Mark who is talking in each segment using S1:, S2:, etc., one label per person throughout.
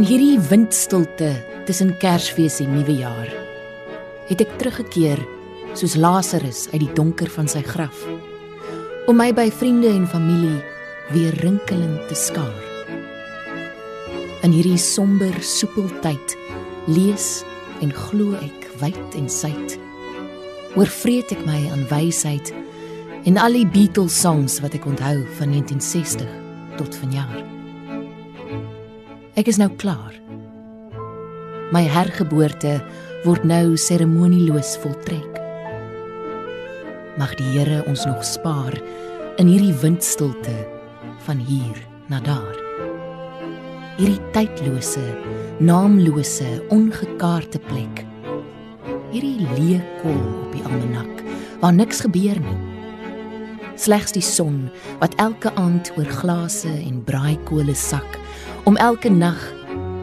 S1: In hierdie windstilte tussen Kersfees en Nuwejaar het ek teruggekeer soos Lazarus uit die donker van sy graf om my by vriende en familie weer rinkelend te skaar. In hierdie somber soepeltyd lees en glo ek wyd en suid. Oorvreet ek my aan wysheid en al die Beatles songs wat ek onthou van 1960 tot vanjaar. Ek is nou klaar. My hergeboorte word nou seremonieloos voltrek. Mag die Here ons nog spaar in hierdie windstilte van hier na daar. Hierdie tydlose, naamlose, ongekaarte plek. Hierdie leë kom op die almanak waar niks gebeur nie. Slegs die son wat elke aand oor glase en braaikole sak om elke nag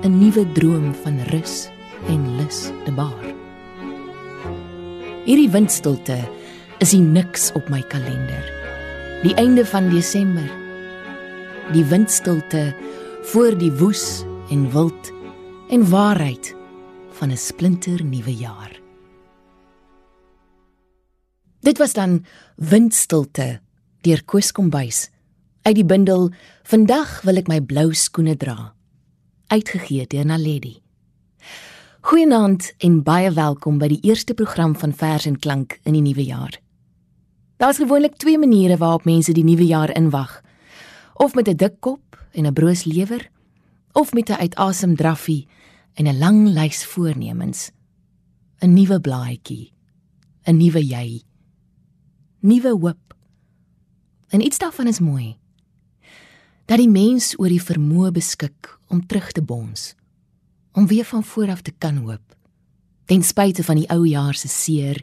S1: 'n nuwe droom van rus en lus te baar. Hierdie windstilte is die niks op my kalender. Die einde van Desember. Die windstilte voor die woes en wild en waarheid van 'n splinter nuwe jaar. Dit was dan windstilte deur Koos Kombuis uit die bundel Vandag wil ek my blou skoene dra uitgegee deur Naledi. Goeienaand en baie welkom by die eerste program van Vers en Klank in die nuwe jaar. Daar's gewoonlik twee maniere waarop mense die nuwe jaar inwag. Of met 'n dik kop en 'n broos lewer, of met 'n uitasem draffie en 'n lang lys voornemens. 'n Nuwe blaadjie, 'n nuwe jy, nuwe hoop. En iets daarvan is mooi dat die mens oor die vermoë beskik om terug te bons om weer van voor af te kan hoop. Ten spyte van die ou jaar se seer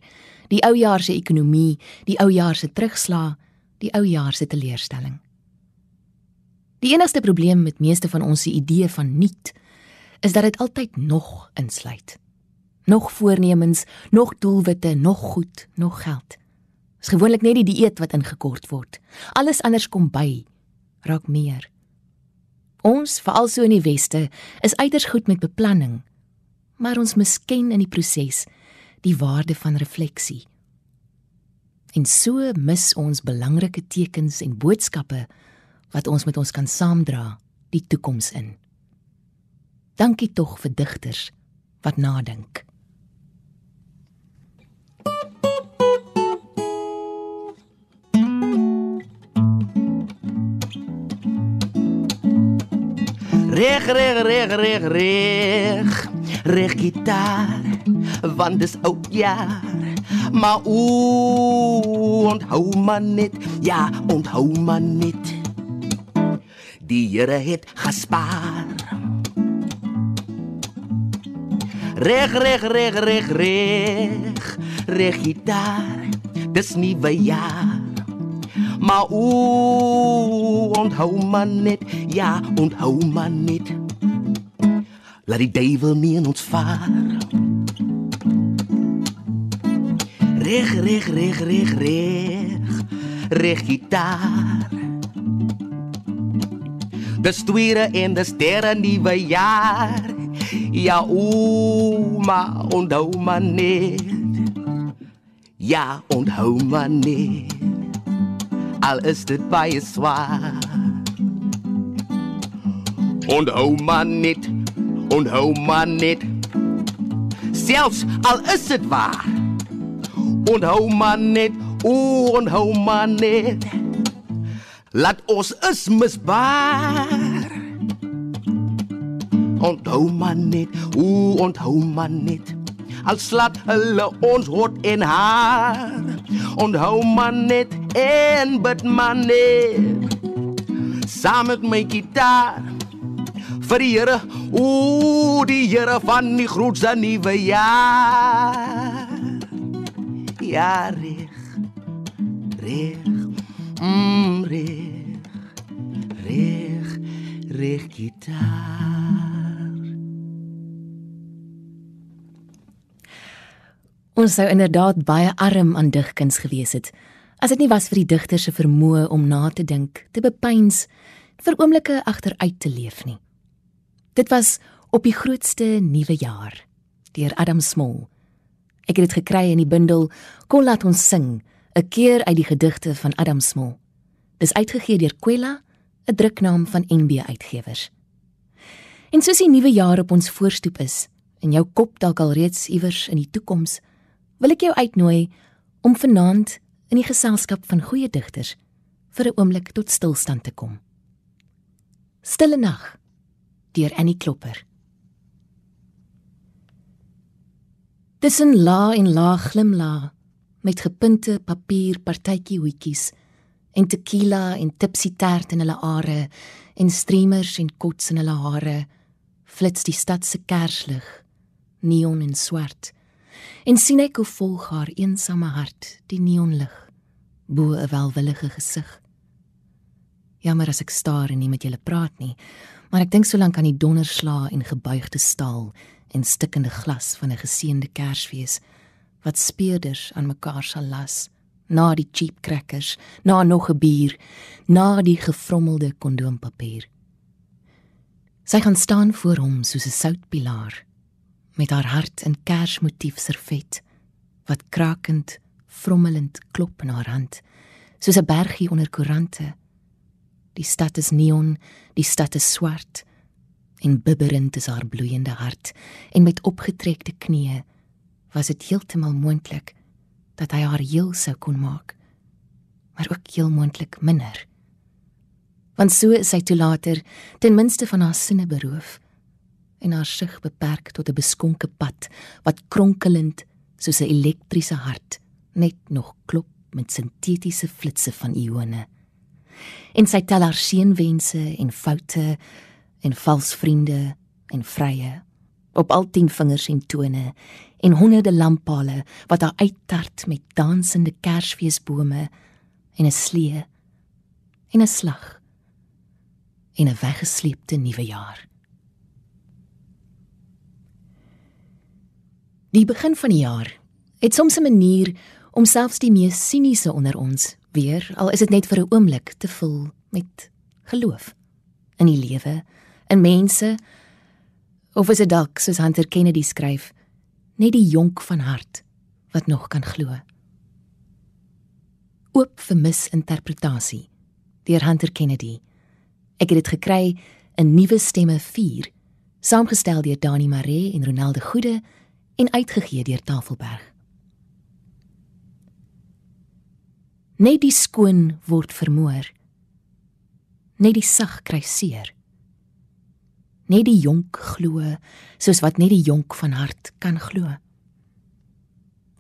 S1: die ou jaar se ekonomie die ou jaar se terugslag die ou jaar se teleurstelling. Die enigste probleem met meeste van ons se idee van nuut is dat dit altyd nog insluit. Nog voornemens nog doelwitte nog goed nog geld. Is gewoonlik net die dieet wat ingekort word. Alles anders kom by raak meer. Ons, veral so in die weste, is uiters goed met beplanning, maar ons misken in die proses die waarde van refleksie. En so mis ons belangrike tekens en boodskappe wat ons met ons kan saamdra die toekoms in. Dankie tog vir digters wat nadink.
S2: Reg, reg, reg, reg, reg. Reg gitaar, want dis oud jaar. Maar o, onthou man net, ja, onthou man net. Die Here het gespaar. Reg, reg, reg, reg, reg. Reg gitaar, dis nuwe jaar. Maar o, onthou man net, ja, onthou man net. Laat die duivel nie in ons vaar. Reg, reg, reg, reg, reg. Reg gitaar. Dis tweede en dis derde nuwe jaar. Ja, o, maar onthou man net. Ja, onthou man net al is dit baie swaar. Onthou man net, onthou man net. Selfs al is dit waar. Onthou man net, o onthou man net. Laat ons is misbaar. Onthou man net, o onthou man net. Al slaat hulle ons hot en haar. Onthou man net en bid man net. Saam met my gitaar vir die Here, o die Here van die grootste nuwe jaar. Ja reg. Reg. Mm reg. Reg. Reg gitaar.
S1: Ons sou inderdaad baie arm aan digkuns gewees het as dit nie was vir die digter se vermoë om na te dink, te bepeins, vir oomblikke agteruit te leef nie. Dit was op die grootste nuwe jaar deur Adam Small. Ek het dit gekry in die bundel Kom laat ons sing, 'n keer uit die gedigte van Adam Small. Dis uitgegee deur Kwela, 'n druknaam van NB Uitgewers. En soos die nuwe jaar op ons voorstoep is en jou kop dalk al reeds iewers in die toekoms, wil ek jou uitnooi om vanaand in die geselskap van goeie digters vir 'n oomblik tot stilstand te kom. Stille nag deur Annie Klopper. Tussen la en la glimla met gepunte papier partytjie hoetjies en tequila en tipsy tert in hulle are en streamers en kots in hulle hare flits die stad se kerslig neon en swart en sien ek hoe volg haar eensame hart die neonlig bo 'n welwillige gesig. Jammer as ek staar en nie met julle praat nie maar ek dink so lank aan die donderslaa en gebuigde staal en stikkende glas van 'n geseënde Kersfees wat speurders aan mekaar sal las na die cheap crackers na nog 'n bier na die gefrommelde kondoompapier. Sy gaan staan voor hom soos 'n soutpilaar met haar hart in kersmotief servet wat krakend vrommelend klop in haar hand soos 'n bergie onder koerante. Die stad is neon die stad is swart en bibberend is haar bloeiende hart en met opgetrekte knieë was dit heeltemal moontlik dat hy haar heel sou kon maak maar ook heel moontlik minder. Want so is sy toe later ten minste van haar sinne beroof en haar sig beperk tot 'n beskonke pad wat kronkelend soos 'n elektriese hart net nog klop met sintetiese flitsse van ione en sy tel haar seënwense en foute en vals vriende en vrye op al 10 vingers en tone en honderde lamppale wat haar uittart met dansende kersfeesbome en 'n slee en 'n slag en 'n weggesleepte nuwe jaar. Die begin van die jaar het soms 'n manier om selfs die mees siniese onder ons weer al is dit net vir 'n oomblik te vul met geloof in die lewe in mense. Of is dit dalk soos Hunter Kennedy skryf net die jonk van hart wat nog kan glo? Oop vir misinterpretasie deur Hunter Kennedy. Ek het dit gekry in nuwe stemme 4 saamgestel deur Dani Maree en Ronelde Goede en uitgegee deur Tafelberg. Net die skoon word vermoor. Net die sag kry seer. Net die jonk glo soos wat net die jonk van hart kan glo.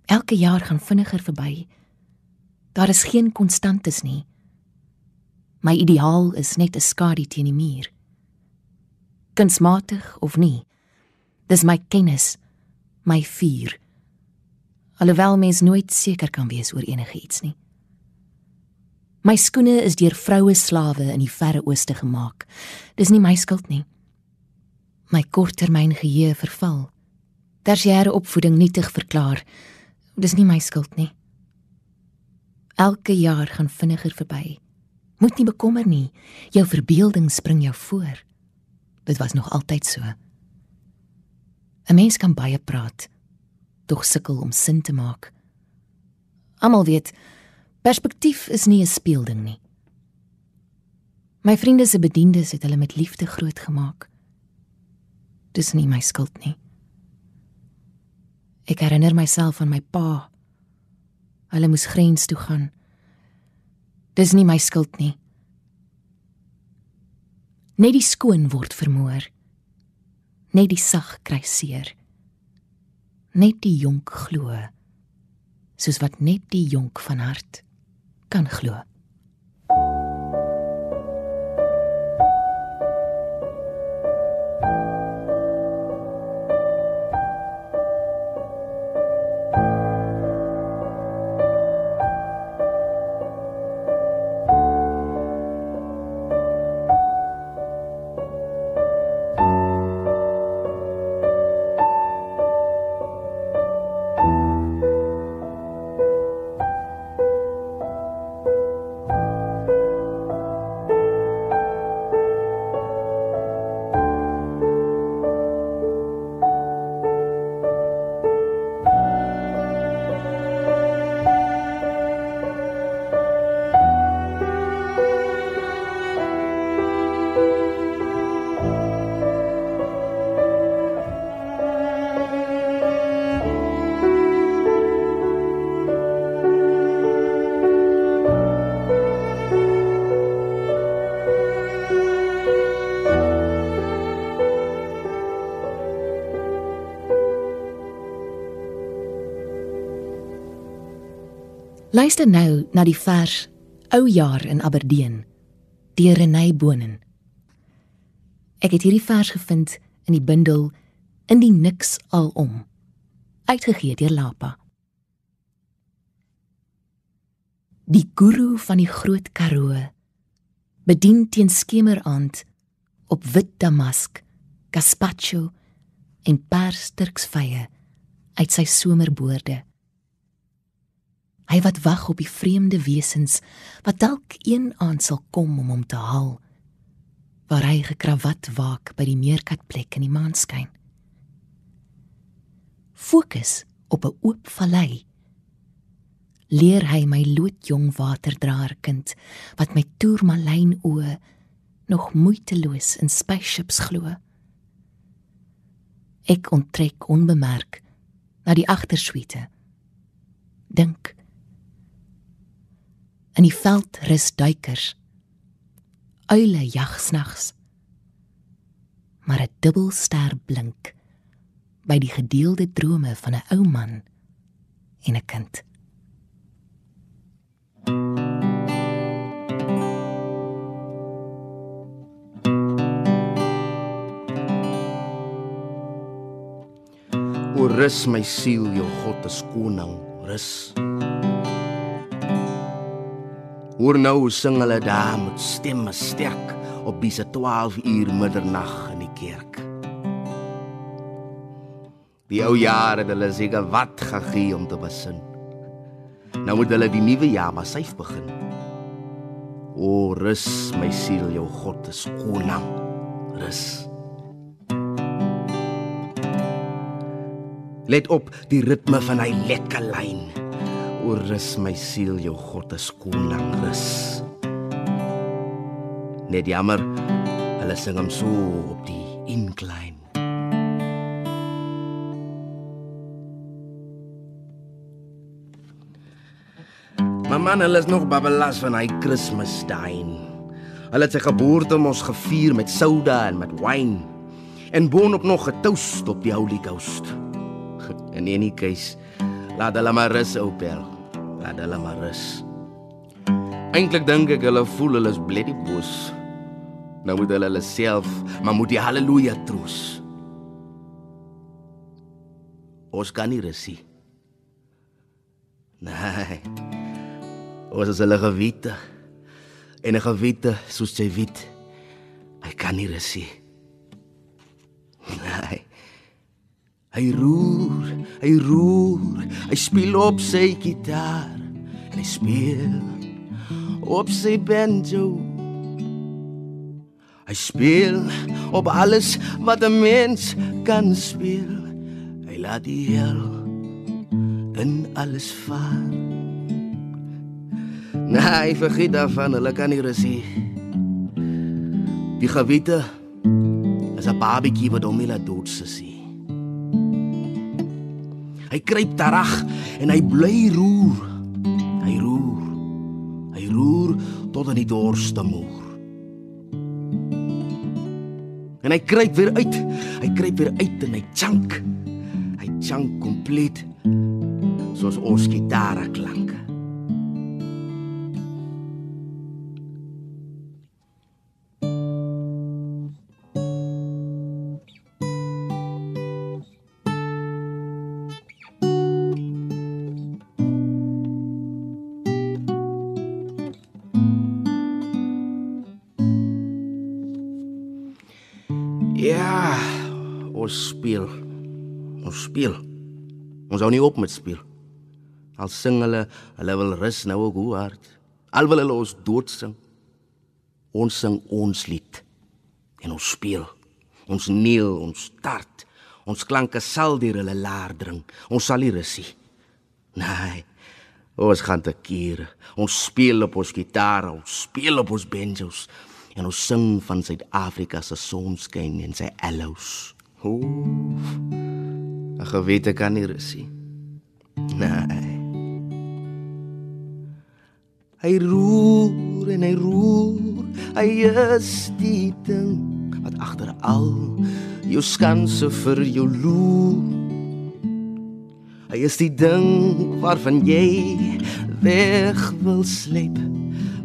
S1: Elke jaar gaan vinniger verby. Daar is geen konstantes nie. My ideaal is net 'n skadu teen die muur. Kunsmatig of nie dis my kennis my vuur alhoewel mens nooit seker kan wees oor enige iets nie my skoene is deur vroue slawe in die verre ooste gemaak dis nie my skuld nie my korttermyn geheue verval. Tersiêre opvoeding nietig verklaar. Dis nie my skuld nie. Elke jaar gaan vinniger verby. Moet nie bekommer nie. Jou verbeelding spring jou voor. Dit was nog altyd so. 'n Mens kan baie praat, tog sukkel om sin te maak. Almal weet, perspektief is nie 'n speelding nie. My vriende se bediendes het hulle met liefde grootgemaak dis nie my skuld nie. Ek herinner myself aan my pa. Hulle moes grens toe gaan. Dis nie my skuld nie. Net die skoon word vermoor. Net die sag kry seer. Net die jonk glo. Soos wat net die jonk van hart kan glo. Luister nou na die vers Ou jaar in Aberdeen deur Renay Bonen. Ek het hierdie vers gevind in die bundel In die niks alom uitgegee deur Lapa. Die guru van die groot Karoo bedien teen skemeraand op wit damask, gazpacho en pers turksvye uit sy somerboorde. Hy wat wag op die vreemde wesens wat dalk een aand sal kom om hom te haal. Waar hy gekrawat waak by die meerkatplek in die maanskyn. Fokus op 'n oop vallei. Leer hy my loodjong waterdraer kind wat my toermalyn oë nog moeiteloos in spaceships glo. Ek onttrek onbemerk na die agtersuite. Dink. In die veld rus duikers. Uile jag snags. Maar 'n dubbelster blink by die gedeelde drome van 'n ou man en 'n kind.
S2: O rus my siel, jou God is koning, rus. Hoor nou hoe sing hulle daar met stemme sterk op diese 12 uur middernag in die kerk. Die ou jare het hulle seker wat gegee om te besin. Nou moet hulle die nuwe jaar maar syf begin. O rus my siel, jou God is koning, rus. Let op die ritme van hy lekker lyn. O rus my siel, jou God is koning rus. Net jammer, hulle sing hom so op die incline. My man, hulle is nog babbelas van hy Kersfeesdae. Hulle het sy geboorte mos gevier met soda en met wyn. En boonop nog getoast op die Holy Ghost. In enige case, laat hulle maar rus, ou pel. Laat hulle maar rus. Eintlik dink ek hulle voel hulle is bloody boos. Nou moet hulle hulle self, maar moet die haleluja troos. Ons kan nie rus nie. Nee. Ons is hulle gewete. En 'n gewete soos jy weet, hy kan nie rus nie. Nee. Hy roer, hy roer, hy speel op sy gitaar en hy speel op sy banjo. Hy speel op alles wat 'n mens kan speel. Hy laat die hel in alles vaar. Nee, vergeet daarvan, hulle kan nie rus nie. Die gewete is 'n babatjie wat hom nie laat doodsussie. Hy kruip terug en hy bly roer. Hy roer. Hy roer tot in die dorste moer. En hy kruip weer uit. Hy kruip weer uit en hy chunk. Hy chunk kompleet soos ons gitare klank. Ja, ons speel. Ons speel. Ons hou nie op met speel. Al sing hulle, hulle wil rus nou ook hoe hard. Al wil hulle ons dood sing. Ons sing ons lied en ons speel. Ons neel, ons start. Ons klanke sal deur hulle laar dring. Ons sal nie rus nie. Nee. Ons gaan te keer. Ons speel op ons gitaar, ons speel op ons banjos en ons sing van Suid-Afrika se sonskyn en sy aloes. O, 'n gewete kan nie rus nie. Nee. Hy roer en hy roer, hy is die ding wat agter al jou skanse vir jou loer. Hy is die ding waarvan jy weg wil sleep,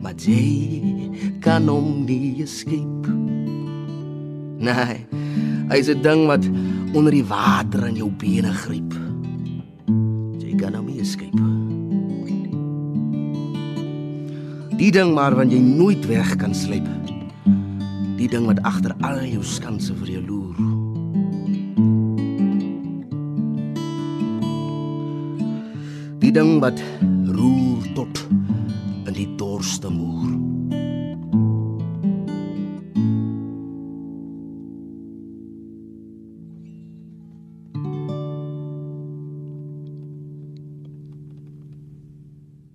S2: maar jy kan hom nie escape. Nee, hy is 'n ding wat onder die water in jou bene gryp. Jy kan hom nie escape. Die ding maar wat jy nooit weg kan sleep. Die ding wat agter al jou skanse vir jou loer. Die ding wat roer tot in die dorste moer.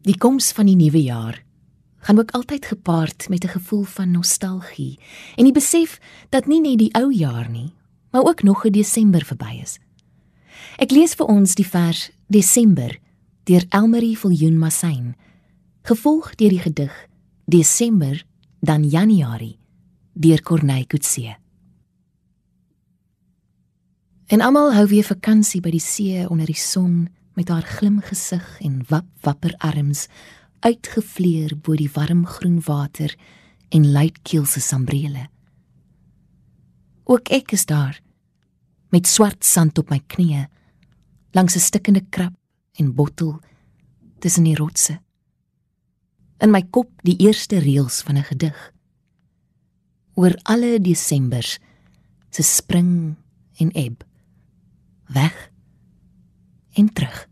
S1: Die koms van die nuwe jaar gaan ook altyd gepaard met 'n gevoel van nostalgie en die besef dat nie net die ou jaar nie, maar ook nog 'n Desember verby is. Ek lees vir ons die vers Desember deur Elmarie Viljoen Massyn, gevolg deur die gedig Desember dan Januarie deur Corneille Coetzee. En almal hou weer vakansie by die see onder die son met haar glim gesig en wap wapper arms uitgevleer bo die warm groen water en luitkeelse sambrele. Ook ek is daar met swart sand op my knieë langs 'n stikkende krap en bottel tussen die rotse. In my kop die eerste reëls van 'n gedig. Oor alle Desembers se spring en eb. Weg en terug.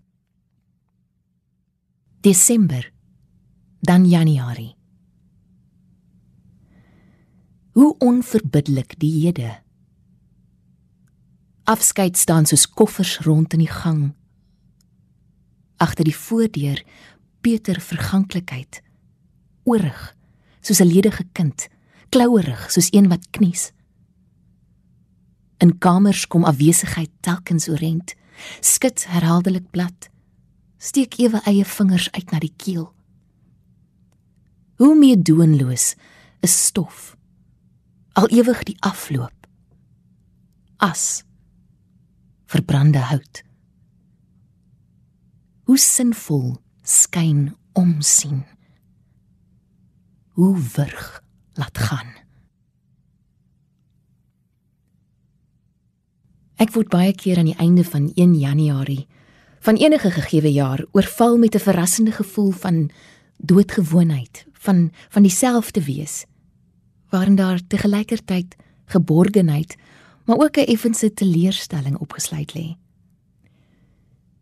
S1: Desember dan Januarie. Hoe onverbiddelik die hede. Afskeid staan soos koffers rond in die gang. Agter die voordeur Peter verganklikheid. Oorig soos 'n ledige kind, klouerig soos een wat knies. In kamers kom afwesigheid telkens oorent skud herhaaldelik blad. Steek ewe eie vingers uit na die keel. Hoe meer doenloos is stof al ewig die afloop. As verbrande hout. Hoe sinvol skyn omsien. Hoe wurg laat gaan Ek word baie keer aan die einde van 1 Januarie van enige gegeewe jaar oorval met 'n verrassende gevoel van doodgewoonheid, van van dieselfde wees, waarin daar te gelykertyd geborgenheid, maar ook 'n effense teleurstelling opgesluit lê.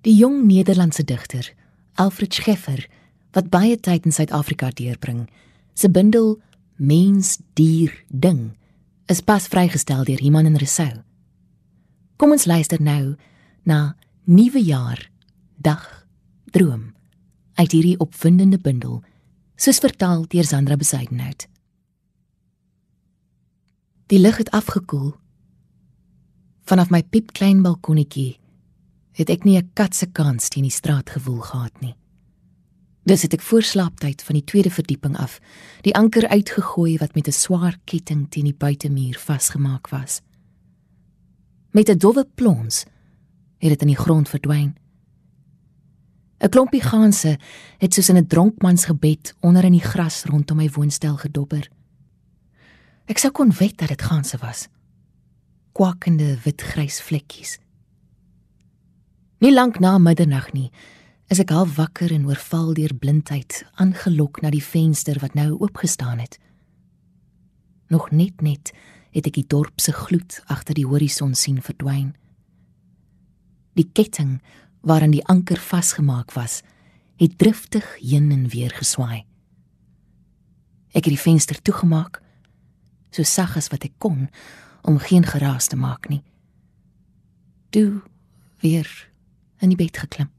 S1: Die jong Nederlandse digter, Alfred Scheffer, wat baie tyd in Suid-Afrika deurbring, se bundel Mens, dier, ding is pas vrygestel deur Iman en Resou. Kom ons luister nou na Nuwe Jaar Dag Droom uit hierdie opwindende bundel soos vertaal deur Sandra Besuidenhout. Die lug het afgekoel. Vanaf my piepklein balkonnetjie het ek nie 'n kat se kans teen die straat gewoel gehad nie. Dis het ek voor slaaptyd van die tweede verdieping af die anker uitgegooi wat met 'n swaar ketting teen die buitemuur vasgemaak was. Met 'n dowwe plons het dit in die grond verdwyn. 'n Klompie ganse het soos in 'n dronkmansgebed onder in die gras rondom my woonstel gedobber. Ek sou kon weet dat dit ganse was. Kwakende witgrys vlekkies. Nie lank na middernag nie, is ek half wakker en oorval deur blindheid, aangelok na die venster wat nou oopgestaan het. Nog net net het ek die dorp se gloed agter die horison sien verdwyn. Die ketting waaraan die anker vasgemaak was, het driftig heen en weer geswaai. Ek het die venster toegemaak, so sag as wat ek kon om geen geraas te maak nie. Toe weer in die bed geklim.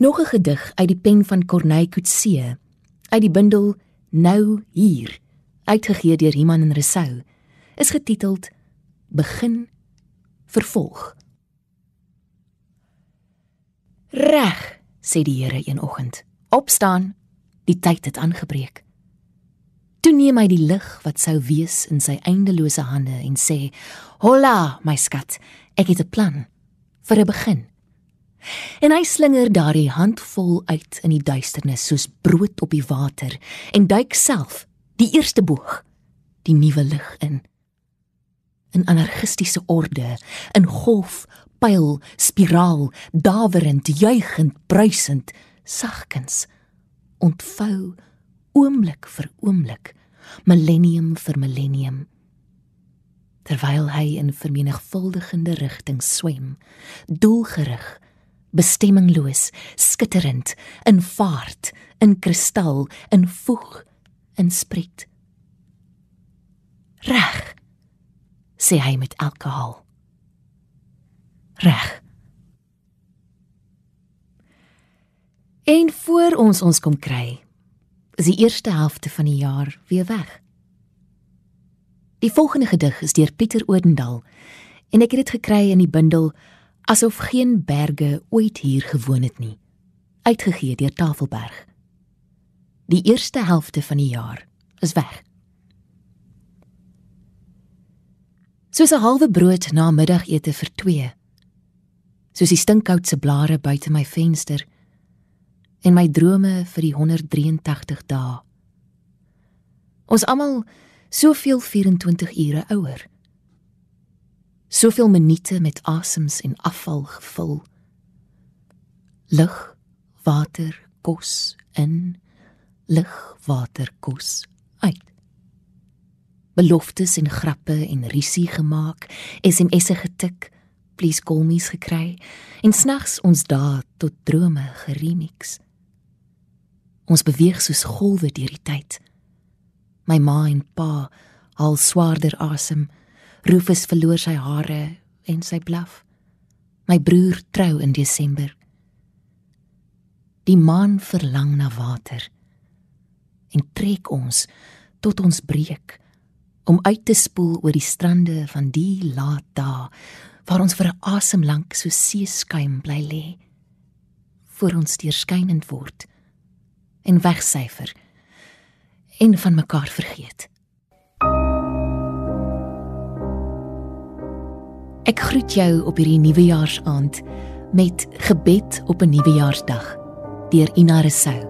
S1: Nog 'n gedig uit die pen van Corneille Coetzee uit die bundel Nou hier, uitgegee deur Iman en Resou, is getiteld Begin vervolg. Reg, sê die Here een oggend. Opstaan, die tyd het aangebreek. Toe neem hy die lig wat sou wees in sy eindelose hande en sê: "Holla, my skat, ek het 'n plan vir 'n begin." En hy slinger daardie handvol uit in die duisternis soos brood op die water en duik self die eerste boog die nuwe lig in. In anarchistiese orde in golf pyl spiraal dawerend juigend bruisend sagkens ontvou oomblik vir oomblik millennium vir millennium terwyl hy in vermenigvuldigende rigtings swem doelgerig bestemmingloos, skitterend, in vaart, in kristal, in voeg, in spret. Reg, sê hy met elke haal. Reg. En voor ons ons kom kry, is die eerste helfte van die jaar weer weg. Die volgende gedig is deur Pieter Odendaal en ek het dit gekry in die bundel asof geen berge ooit hier gewoon het nie. Uitgegee deur Tafelberg. Die eerste helfte van die jaar is weg. Soos 'n halwe brood na middagete vir 2 soos die stinkhoutse blare buite my venster en my drome vir die 183 dae. Ons almal soveel 24 ure ouer soveel minute met asems en afval gevul. Lug, water, kos in, lug, water, kos uit. Beloftes en grappe en risie gemaak, SMS'e getik, please call me's gekry en snags ons dae tot drome geremix. Ons beweeg soos golwe deur die tyd. My ma en pa al swaarder asem. Rufus verloor sy hare en sy blaf. My broer trou in Desember. Die maan verlang na water en trek ons tot ons breek om uit te spoel oor die strande van die laat dae waar ons vir 'n asem lank so seeskuim bly lê voor ons deurskynend word en wegsyfer en van mekaar vergeet. Ek groet jou op hierdie nuwejaarsaand met gebed op 'n nuwejaarsdag deur Ina Resou.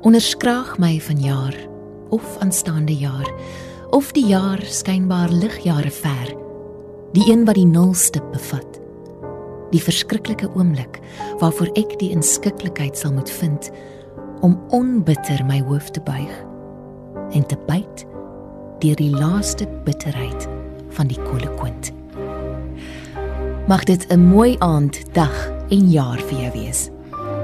S1: Onderskraag my vanjaar of aanstaande jaar of die jaar skynbaar ligjare ver, die een wat die nulstip bevat. Die verskriklike oomblik waarvoor ek die inskikkelikheid sal moet vind om onbitter my hoof te buig en te byt deur die laaste bitterheid van die kolokwint. Mag dit 'n mooi aand, dag en jaar vir jou wees.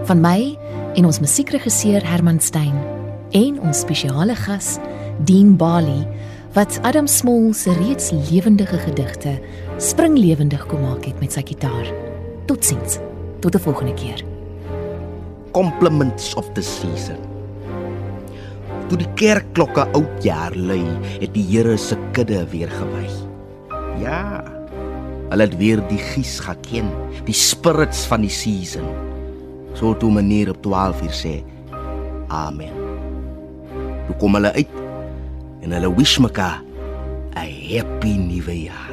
S1: Van my en ons musiekregisseur Herman Stein en ons spesiale gas Dean Bali wat Adam Small se reeds lewendige gedigte springlewendig kom maak het met sy gitaar. Totsiens. Tot 'n volgende keer.
S2: Compliments of the season. Toe die kerkklokke oudjaar lui, het die Here se kudde weer gewy. Ja. Hulle het weer die gies geken, die spirits van die season. So toe meneer op 12 uur sê, Amen. Toe kom hulle uit en hulle wish mekaar 'n happy nuwe jaar.